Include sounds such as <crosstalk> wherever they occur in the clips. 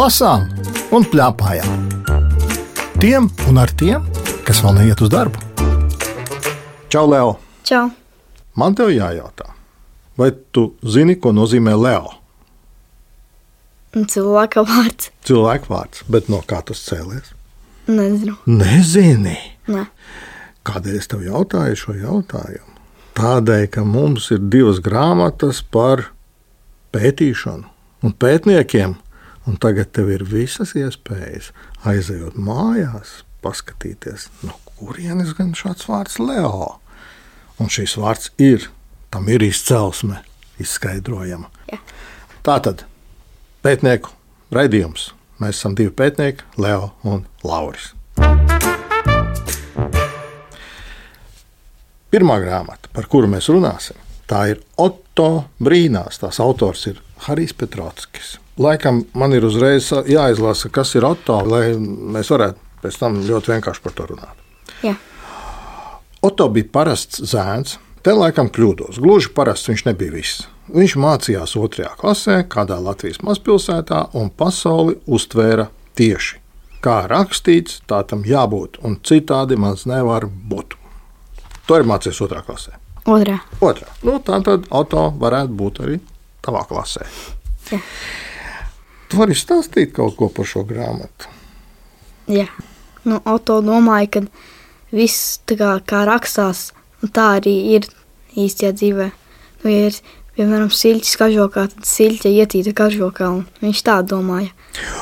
lasām un plēpājām. Tiem un ar tiem, kas vēl neiet uz darbu. Čau, Leo! Čau! Man te jājautā, vai tu zini, ko nozīmē Leo? Cilvēka vārds. Cilvēka vārds, bet no kā tas cēlies? Nezinu. Nezini. Nē. Kādēļ es tev jautāju šo jautājumu? Tādēļ, ka mums ir divas grāmatas par pētīšanu un pētniekiem, un tagad tev ir visas iespējas aizejot mājās, paskatīties, no kurienes gan šāds vārds Leo. Un šis vārds ir, tam ir izcelsme, izskaidrojama. Jā. Tā tad pētnieku raidījums. Mēs esam divi pētnieki, Leo un Lauris. Pirmā grāmata, par kuru mēs runāsim, tā ir Otto Brīnās. Tās autors ir Harijs Petrovskis. Laikam man ir uzreiz jāizlasa, kas ir Otto, lai mēs varētu pēc tam ļoti vienkārši par to runāt. Jā. Otto bija parasts zēns. Te laikam kļūdos. Gluži parasts viņš nebija viss. Viņš mācījās otrajā klasē, kādā Latvijas mazpilsētā, un pasauli uztvēra tieši. Kā rakstīts, tā tam jābūt, un citādi mans nevar būt. To ir mācījies otrā klasē. Otrā. Otrā. Nu, tā tad auto varētu būt arī tavā klasē. Jā. Tu vari stāstīt kaut ko par šo grāmatu. Jā. Nu, Oto domāja, ka viss tā kā, kā rakstās, tā arī ir īstajā dzīvē. Nu, ja ir, piemēram, siļķis kažokā, tad siļķa ietīta kažokā, un viņš tā domāja.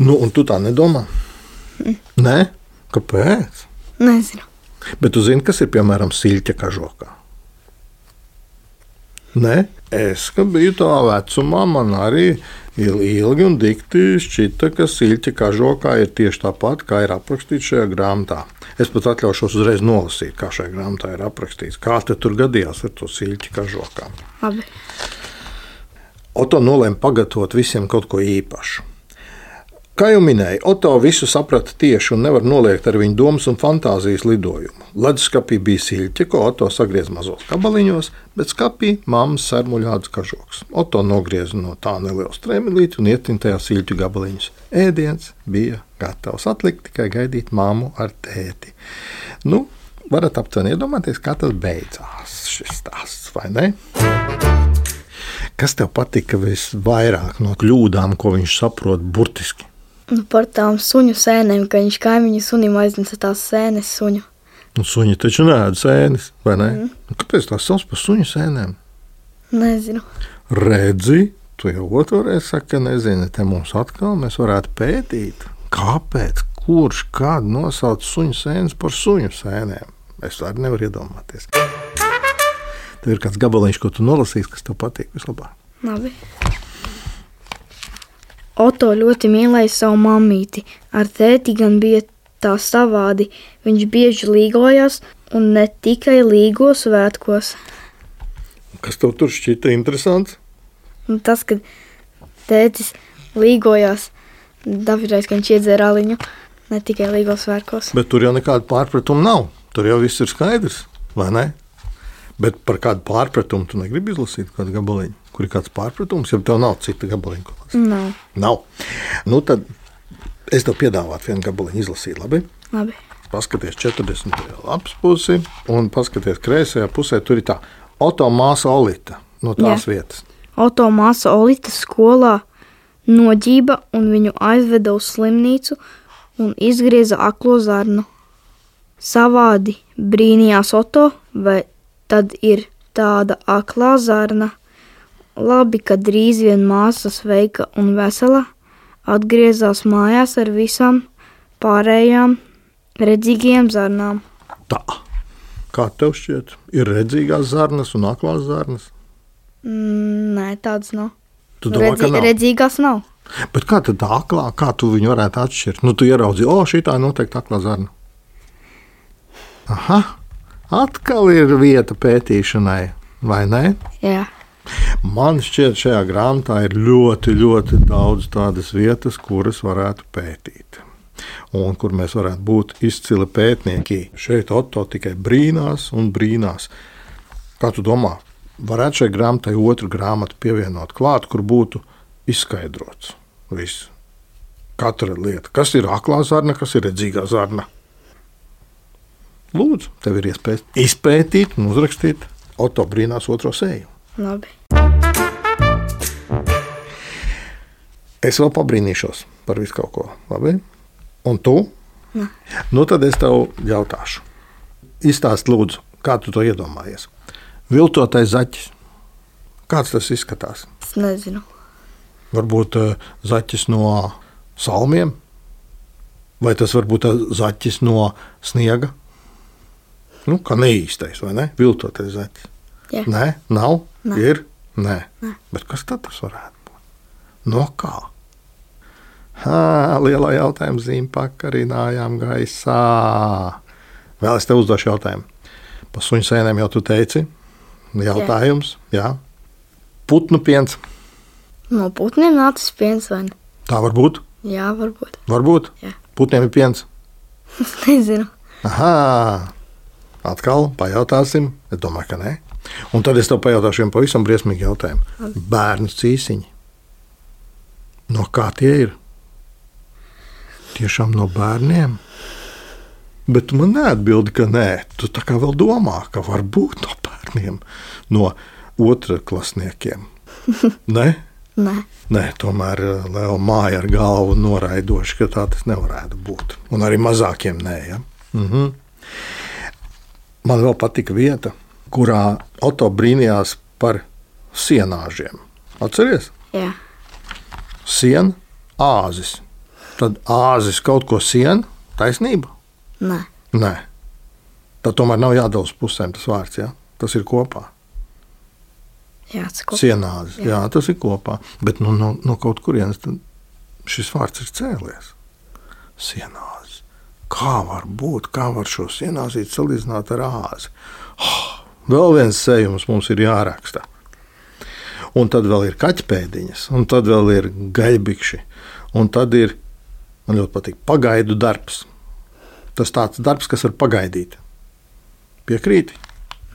Nu, un tu tā nedomā? Nē, kāpēc? Nezinu. Bet tu zini, kas ir piemēram siļķa kažokā? Nē, es, kad biju tā vecumā, man arī ilgi un dikti šķita, ka siļķa kažokā ir tieši tāpat, kā ir aprakstīts šajā grāmatā. Es pat atļaušos uzreiz nolasīt, kā šajā grāmatā ir aprakstīts. Kā tur gadījās ar to siļķa kažokā? Labi. Oto nolēma pagatavot visiem kaut ko īpašu. Kā jau minēju, Oto visu saprata tieši un nevar noliegt ar viņu domas un fantāzijas lidojumu. Leduskapī bija siļķe, ko Oto sagriez mazos gabaliņos, bet skapī mammas sarmuļādas kažoks. Oto nogrieza no tā nelielu strēmelīti un ietintēja siļķu gabaliņus. Ēdiens bija gatavs. Atlikt tikai gaidīt māmu ar tēti. Nu, varat aptuveni iedomāties, kā tas beidzās šis stāsts, vai ne? Kas tev patika visvairāk no kļūdām, ko viņš saprot burtiski? Nu, par tām suņu sēnēm, ka viņš kaimiņu sunim aiznesa tās sēnes suņu. Nu, suņi taču nē, sēnes, vai ne? Mm. Kāpēc tās sauc par suņu sēnēm? Nezinu. Redzi, tu jau otru reizi saki, ka nezini, te mums atkal mēs varētu pētīt, kāpēc, kurš, kādu nosauc suņu sēnes par suņu sēnēm. Es arī nevaru iedomāties. Tev ir kāds gabaliņš, ko tu nolasīsi, kas tev patīk vislabāk. Labi. Oto ļoti mīlēja savu mammīti. Ar tēti gan bija tā savādi. Viņš bieži līgojās, un ne tikai līgo svētkos. Kas tev tur šķita interesants? Un tas, ka tētis līgojās dažreiz, kad viņš iedzēra aliņu, ne tikai līgo svētkos. Bet tur jau nekāda pārpratuma nav. Tur jau viss ir skaidrs, vai ne? Bet par kādu pārpratumu tu negribi izlasīt kādu gabaliņu, kur ir kāds pārpratums, ja tev nav cita gabaliņa. Nav. Nav. Nu, tad es tev piedāvātu vienu gabaliņu izlasīt. Labi? Labi. Paskaties 40. lapas pusi un paskaties kreisajā pusē. Tur ir tā Oto māsa Olita no tās Jā. vietas. Oto māsa Olita skolā noģība un viņu aizveda uz slimnīcu un izgrieza aklo zarnu. Savādi brīnījās Oto, vai tad ir tāda aklā zarna. Labi, ka drīz vien māsa sveika un vesela atgriezās mājās ar visām pārējām redzīgajām zarnām. Tā. Kā tev šķiet, ir redzīgās zarnas un aklās zarnas? Mm, nē, tādas nav. Tu domā, ka nav? redzīgās nav. Bet kā tad aklā, kā tu viņu varētu atšķirt? Nu, tu ieraudzīji, o, šī tā ir noteikti aklā zarna. Aha, atkal ir vieta pētīšanai, vai ne? Jā. Man šķiet, šajā grāmatā ir ļoti, ļoti daudz tādas vietas, kuras varētu pētīt. Un kur mēs varētu būt izcili pētnieki. Šeit Otto tikai brīnās un brīnās. Kā tu domā, varētu šai grāmatai otru grāmatu pievienot klāt, kur būtu izskaidrots viss. Katra lieta. Kas ir aklā zarna, kas ir redzīgā zarna? Lūdzu, tev ir iespēja izpētīt un uzrakstīt Oto brīnās otro sēju. Labi. Es vēl pabrīnīšos par visu kaut ko. Labi? Un tu? Nē. Nu, tad es tev jautāšu. Izstāst, lūdzu, kā tu to iedomājies. Viltotais zaķis. Kāds tas izskatās? Es nezinu. Varbūt eh, zaķis no salmiem, vai tas var būt eh, zaķis no sniega? Nu, kā neīstais, vai ne? Viltotais zaķis. Jā. Nē, nav. Nē. Ir. Nē. Nē. Bet kas tad tas varētu būt? No kā? Ha, lielā jautājuma zīme pakarinājām gaisā. Vēl es tev uzdošu jautājumu. Par suņu sēnēm jau tu teici. Jautājums, jā. jā. Putnu piens. No putniem nācis piens vai ne? Tā var būt. Jā, varbūt. Varbūt. Jā. Putniem ir piens. Es <laughs> nezinu. Aha, atkal pajautāsim. Es domāju, ka nē. Un tad es tev pajautāšu vienu pavisam briesmīgu jautājumu. Bērnu cīsiņi. No kā tie ir? Tiešām no bērniem. Bet tu man neatbildi, ka nē. Tu tā kā vēl domā, ka var būt no bērniem, no otrklasniekiem. <laughs> Nē? Nē. Nē, tomēr eh, Leo māja ar galvu noraidoši, ka tā tas nevarētu būt. Un arī mazākiem nē. Ja? Mhm. Man vēl patika vieta, kurā Oto brīnījās par sienāžiem. Atceries? Jā. Siena, āzis. Tad āzis kaut ko siena, taisnība? Nē. Nē. Tad tomēr nav jādala uz pusēm tas vārds. Ja? Tas ir kopā. Jā, tas ko. Sienāzis. Jā. Jā. tas ir kopā. Bet nu, no, no kaut kurienes šis vārds ir cēlies. Sienāzis. Kā var būt? Kā var šo sienāzīti salīdzināt ar āzi? Oh, vēl viens sējums mums ir jāraksta. Un tad vēl ir kaķpēdiņas, un tad vēl ir gaļbikši. Un tad ir, man ļoti patīk, pagaidu darbs. Tas tāds darbs, kas var pagaidīt. Piekrīti?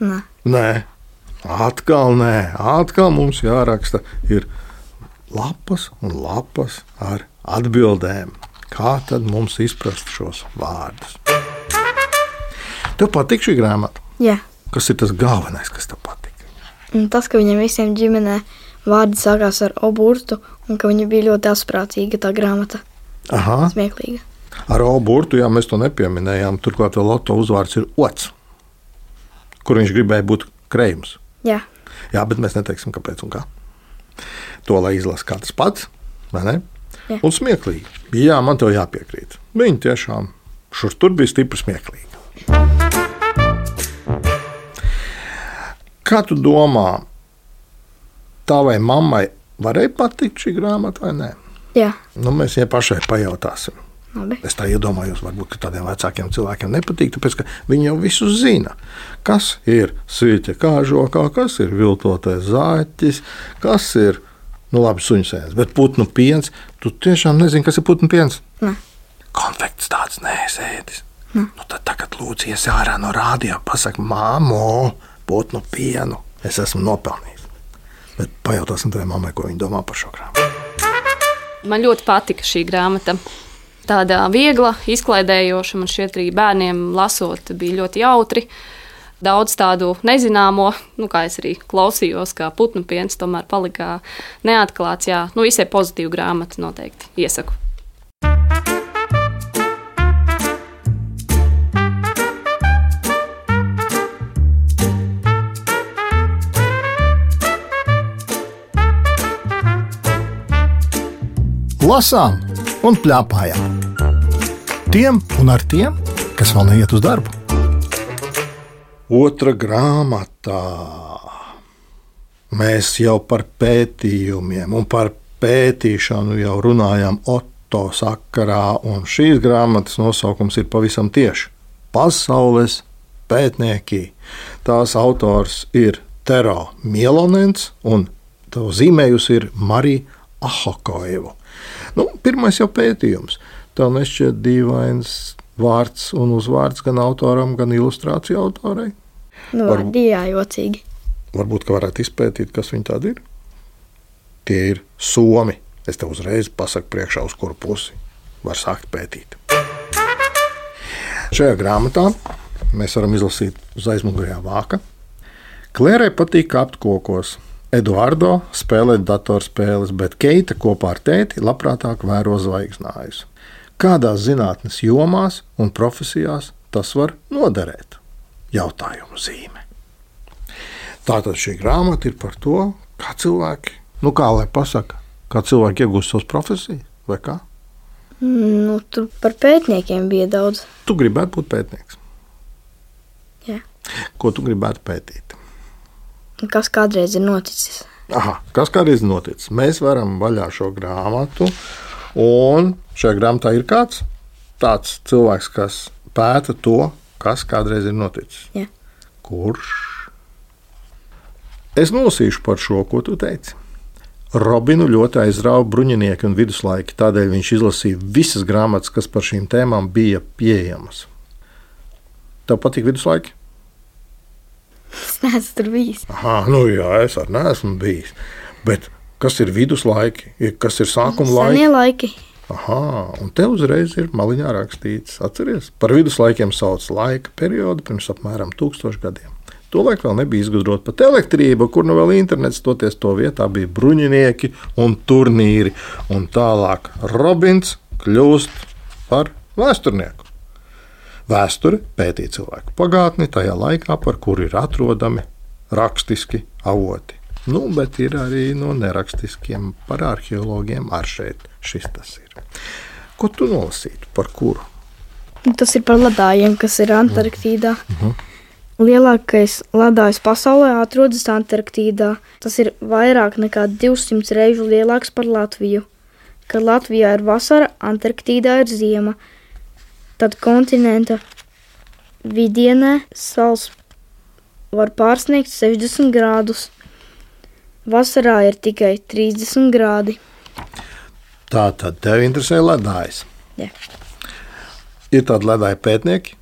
Nē. Nē, atkal nē, atkal mums jāraksta ir lapas un lapas ar atbildēm. Kā tad mums izprast šos vārdus? Tev patīk šī grāmata? Jā. Kas ir tas galvenais, kas tev patīk? Tas, ka viņiem visiem ģimenē vārdi sākās ar oburtu, un ka viņa bija ļoti asprātīga tā grāmata. Aha, Smieklīga. ar Oburtu, jā, mēs to nepieminējām. Turklāt Loto uzvārds ir Ots, kur viņš gribēja būt krējums. Jā. Jā, bet mēs neteiksim, kāpēc un kā. To lai izlasa katrs pats, vai ne? Jā. Un smieklīgi. Jā, man te jāpiekrīt. Viņa tiešām šur tur bija stipri smieklīga. Kā tu domā, tavai mammai varēja patikt šī grāmata vai nē? Jā. Nu, mēs viņai pašai pajautāsim. Labi. Es tā iedomājos, varbūt tādiem vecākiem cilvēkiem nepatīk, tāpēc ka viņi jau visu zina. Kas ir sīķa kāžokā, kas ir viltotais zāķis, kas ir nu, labi, suņsēns, bet putnu piens. Tu tiešām nezini, kas ir putnu piens. Nē. Konfekts tāds nesēdis. Nu, tad tagad lūdzu ies ārā no rādio, pasak, māmo, putnu pienu. Es esmu nopelnījis. Bet pajautāsim tavai mammai, ko viņa domā par šo grāmatu. Man ļoti patika šī grāmata. Tāda viegla, izklaidējoša, man šķiet, arī bērniem lasot, bija ļoti jautri. Daudz tādu nezināmo, nu, kā es arī klausījos, kā putnu piens, tomēr palika neatklāts. Jā, nu, visai pozitīva grāmata noteikti iesaku. lasām un plēpājām. Tiem un ar tiem, kas vēl neiet uz darbu. Otra grāmatā mēs jau par pētījumiem un par pētīšanu jau runājām Otto sakarā, un šīs grāmatas nosaukums ir pavisam tieši Pasaules pētnieki. Tās autors ir Tero Mielonens, un to zīmējusi ir Marija Ahokoeva. Nu, pirmais jau pētījums. Tev nešķiet dīvains vārds un uzvārds gan autoram, gan ilustrāciju autorei. Nu, Var- jā, jocīgi. Varbūt, ka varētu izpētīt, kas viņi tādi ir. Tie ir somi. Es tev uzreiz pasaku priekšā, uz kuru pusi. var sākt pētīt. Šajā grāmatā mēs varam izlasīt uz aizmugurējā vāka. Klērai patīk kāpt kokos. Eduardo spēlē datorspēles, bet Keita kopā ar tēti labprātāk vēro zvaigznājus. Kādās zinātnes jomās un profesijās tas var noderēt? Jautājumu zīme. Tātad šī grāmata ir par to, kā cilvēki, nu kā lai pasaka, kā cilvēki iegūst savas profesijas vai kā. Nu, tur par pētniekiem bija daudz. Tu gribētu būt pētnieks. Jā. Ko tu gribētu pētīt? Kas kādreiz ir noticis? Aha, kas kādreiz ir noticis? Mēs varam vaļā šo grāmatu, un šajā grāmatā ir kāds tāds cilvēks, kas pēta to, kas kādreiz ir noticis. Jā. Kurš? Es nolasīšu par šo, ko tu teici. Robinu ļoti aizrāva bruņinieki un viduslaiki, tādēļ viņš izlasīja visas grāmatas, kas par šīm tēmām bija pieejamas. Tev patīk viduslaiki? Es neesmu tur bijis. Aha, nu jā, es arī neesmu bijis. Bet kas ir viduslaiki, kas ir sākuma laiki? Senie laiki. Aha, un te uzreiz ir maliņā rakstīts, atcerieties, par viduslaikiem sauc laika periodu pirms apmēram tūkstošu gadiem. Tolaik vēl nebija izgudrota pat elektrība, kur nu vēl internets, toties to vietā bija bruņinieki un turnīri. Un tālāk Robins kļūst par vēsturnieku. Vēsture pētīja cilvēku pagātni tajā laikā, par kuru ir atrodami rakstiski avoti. Nu, bet ir arī no nerakstiskiem par arheologiem ar šeit. Šis tas ir. Ko tu nolasītu par kuru? Tas ir par ledājiem, kas ir Antarktīdā. Lielākais ledājs pasaulē atrodas Antarktīdā. Tas ir vairāk nekā 200 reižu lielāks par Latviju. Kad Latvijā ir vasara, Antarktīdā ir ziema. Tad kontinenta vidienē sals var pārsniegt 60 grādus. Vasarā ir tikai 30 grādi. Tā tad tev interesē ledājs. Jā. Ir tādi ledāji pētnieki,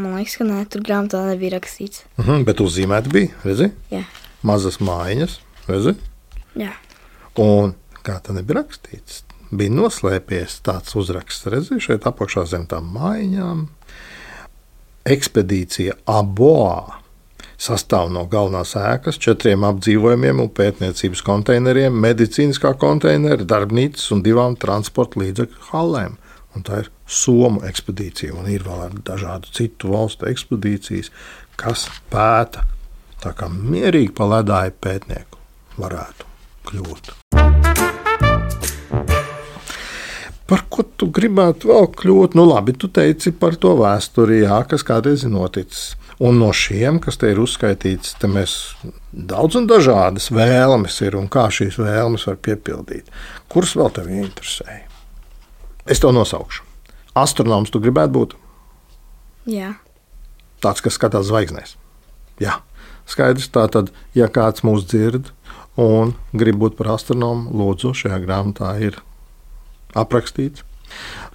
Man liekas, ka nē, tur grāmatā nebija rakstīts. uh -huh, bet uzzīmēti bija. Redzi? Jā. Mazas mājiņas, redzi? Jā. Un kā tā nebija rakstīts, bija noslēpies tāds uzraksts, redzi, šeit apakšā zem tām mājiņām. Ekspedīcija Aboā sastāv no galvenās ēkas, četriem apdzīvojumiem un pētniecības konteineriem, medicīniskā konteinera, darbnīcas un divām transporta līdzekļu halēm. Un tā ir Somu ekspedīcija, un ir vēl dažādu citu valstu ekspedīcijas, kas pēta tā kā mierīgi pa ledāju pētnieku varētu kļūt. Par ko tu gribētu vēl kļūt? Nu, labi, tu teici par to vēsturi, jā, kas kādreiz ir noticis. Un no šiem, kas te ir uzskaitīts, te mēs daudz un dažādas vēlmes ir un kā šīs vēlmes var piepildīt. Kuras vēl tev interesēja? Es to nosaukšu. Astronoms tu gribētu būt Jā. tāds, kas skatās zvaigznēs. Jā, skaidrs. Tātad, ja kāds mūs dzird un grib būt par astronomu, lūdzu, šajā grāmatā ir aprakstīts.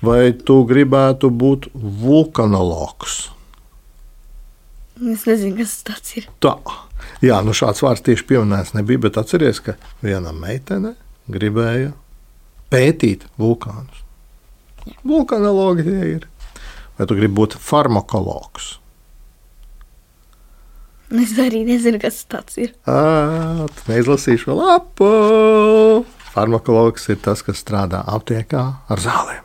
Vai tu gribētu būt vulkanologs? Es nezinu, kas tas ir. Tā. Jā, nu šāds vārds tieši pieminēts nebija, bet atcerieties, ka viena meitene gribēja pētīt vulkānus. Vulkanologi tie ir. Vai tu gribi būt farmakologs? Es arī nezinu, kas tas ir. Tu Neizlasīšu lapu. Farmakologs ir tas, kas strādā aptiekā ar zālēm.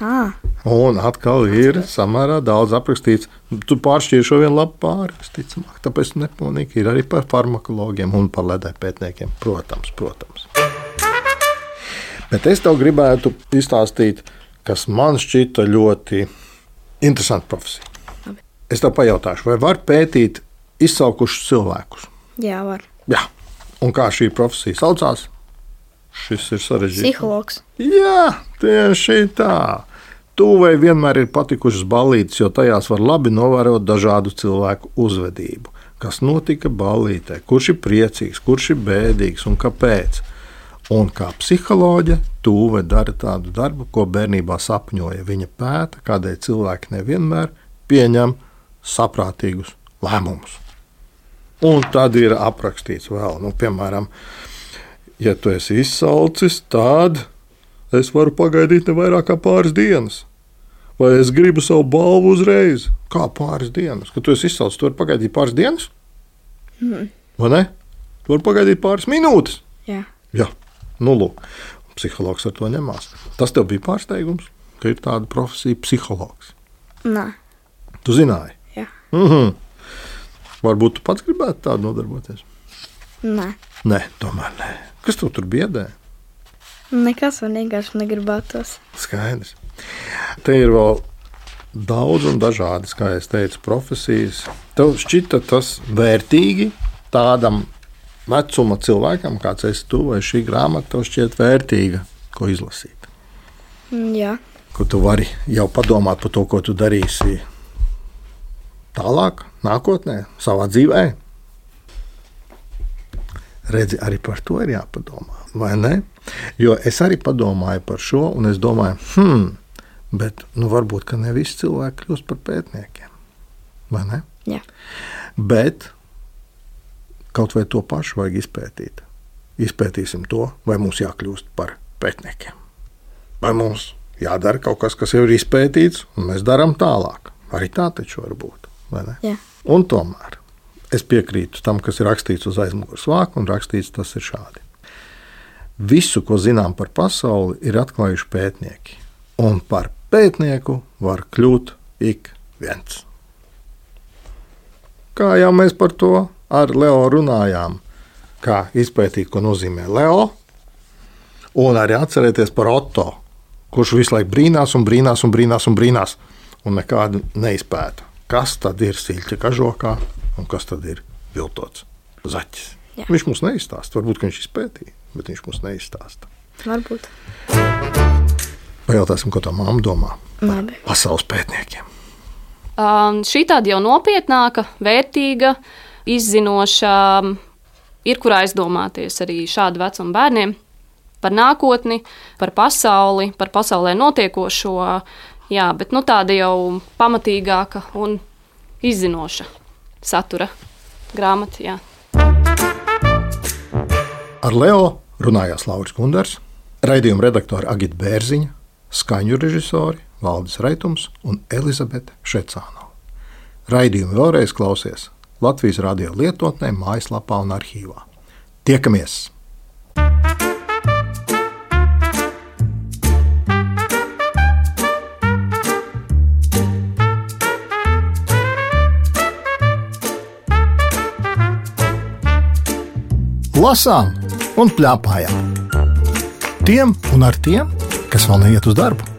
Ah, Un atkal ir samērā daudz aprakstīts. Tu pāršķīri šo vienu lapu pāri, visticamāk. Tāpēc nepamanīgi ir arī par farmakologiem un par ledai pētniekiem. Protams, protams. Bet es tev gribētu izstāstīt, kas man šķita ļoti interesanta profesija. Es tev pajautāšu, vai var pētīt izsaukušus cilvēkus? jā, var. Jā, un kā šī profesija saucās? Šis ir sarežģīts. Psihologs. Jā, tieši tā. Tuvai vienmēr ir patikušas ballītes, jo tajās var labi novērot dažādu cilvēku uzvedību. Kas notika ballītē, kurš ir priecīgs, kurš ir bēdīgs un kāpēc. Un kā psiholoģe, Tūve dara tādu darbu, ko bērnībā sapņoja. Viņa pēta, kādēļ cilvēki nevienmēr pieņem saprātīgus lēmumus. Un tad ir aprakstīts vēl, nu, piemēram, ja tu esi izsalcis, tad es varu pagaidīt ne vairāk kā pāris dienas. Vai es gribu savu balvu uzreiz? Kā pāris dienas? Kad tu esi izsalcis, tu vari pagaidīt pāris dienas? Mm. Vai ne? Tu vari pagaidīt pāris minūtes. Jā. Jā, nu, lūk, psihologs ar to ņemās. Tas tev bija pārsteigums, ka ir tāda profesija, psihologs. Nē, Tu zināji, jā. mm -hmm. varbūt tu pats gribētu tādu nodarboties. Nē. Nē, tomēr nē. Kas tev tur biedē? Nekas man vienkārši negribētos. Skaidrs. Te ir vēl daudz un dažādas, kā jau teicu, profesijas. Tev šķita tas vērtīgi tādam vecuma cilvēkam, kāds esi tu, vai šī grāmata tev šķiet vērtīga, ko izlasīt. Mm, Jā, Kur tu vari jau padomāt par to, ko tu darīsi tālāk, nākotnē, savā dzīvē. Redzi, arī par to ir jāpadomā, vai ne? Jo es arī padomāju par šo, un es domāju, hmm, bet nu, varbūt ne visi cilvēki kļūst par pētniekiem. Vai ne? Jā. Bet kaut vai to pašu vajag izpētīt. Izpētīsim to, vai mums jākļūst par pētniekiem. Vai mums jādara kaut kas, kas jau ir izpētīts, un mēs darām tālāk. Arī tā taču var būt. Un tomēr es piekrītu tam, kas ir rakstīts uz aizmugures vāka, un rakstīts tas ir šādi. Visu, ko zinām par pasauli, ir atklājuši pētnieki. Un par pētnieku var kļūt ik viens. Kā jau mēs par to ar Leo runājām, kā izpētīt, ko nozīmē Leo, un arī atcerēties par Otto, kurš visu laiku brīnās un brīnās un brīnās un brīnās, un nekādu neizpēta. Kas tad ir silta kažokā un kas tad ir viltots zaķis? Jā. Viņš mums neizstāsta. Varbūt viņš izpētīja, bet viņš mums neizstāsta. Varbūt. Pajautāsim, ko tā mamma domā Labi. par pasaules pētniekiem. Um, šī tāda jau nopietnāka, vērtīga, izzinoša, ir kur aizdomāties arī šādu vecumu bērniem par nākotni, par pasauli, par pasaulē notiekošo. Jā, bet nu, tāda jau pamatīgāka un izzinoša satura grāmata. Jā. Ar Leo runājās Lauris Kunders, raidījuma redaktore Agita Bērziņa, skaņu režisori Valdis Raitums un Elizabete Šecānova. Raidījumu vēlreiz klausies Latvijas radio lietotnē, mājaslapā un arhīvā. Tiekamies! Lasām un plēpājām. Tiem un ar tiem, kas vēl neiet uz darbu.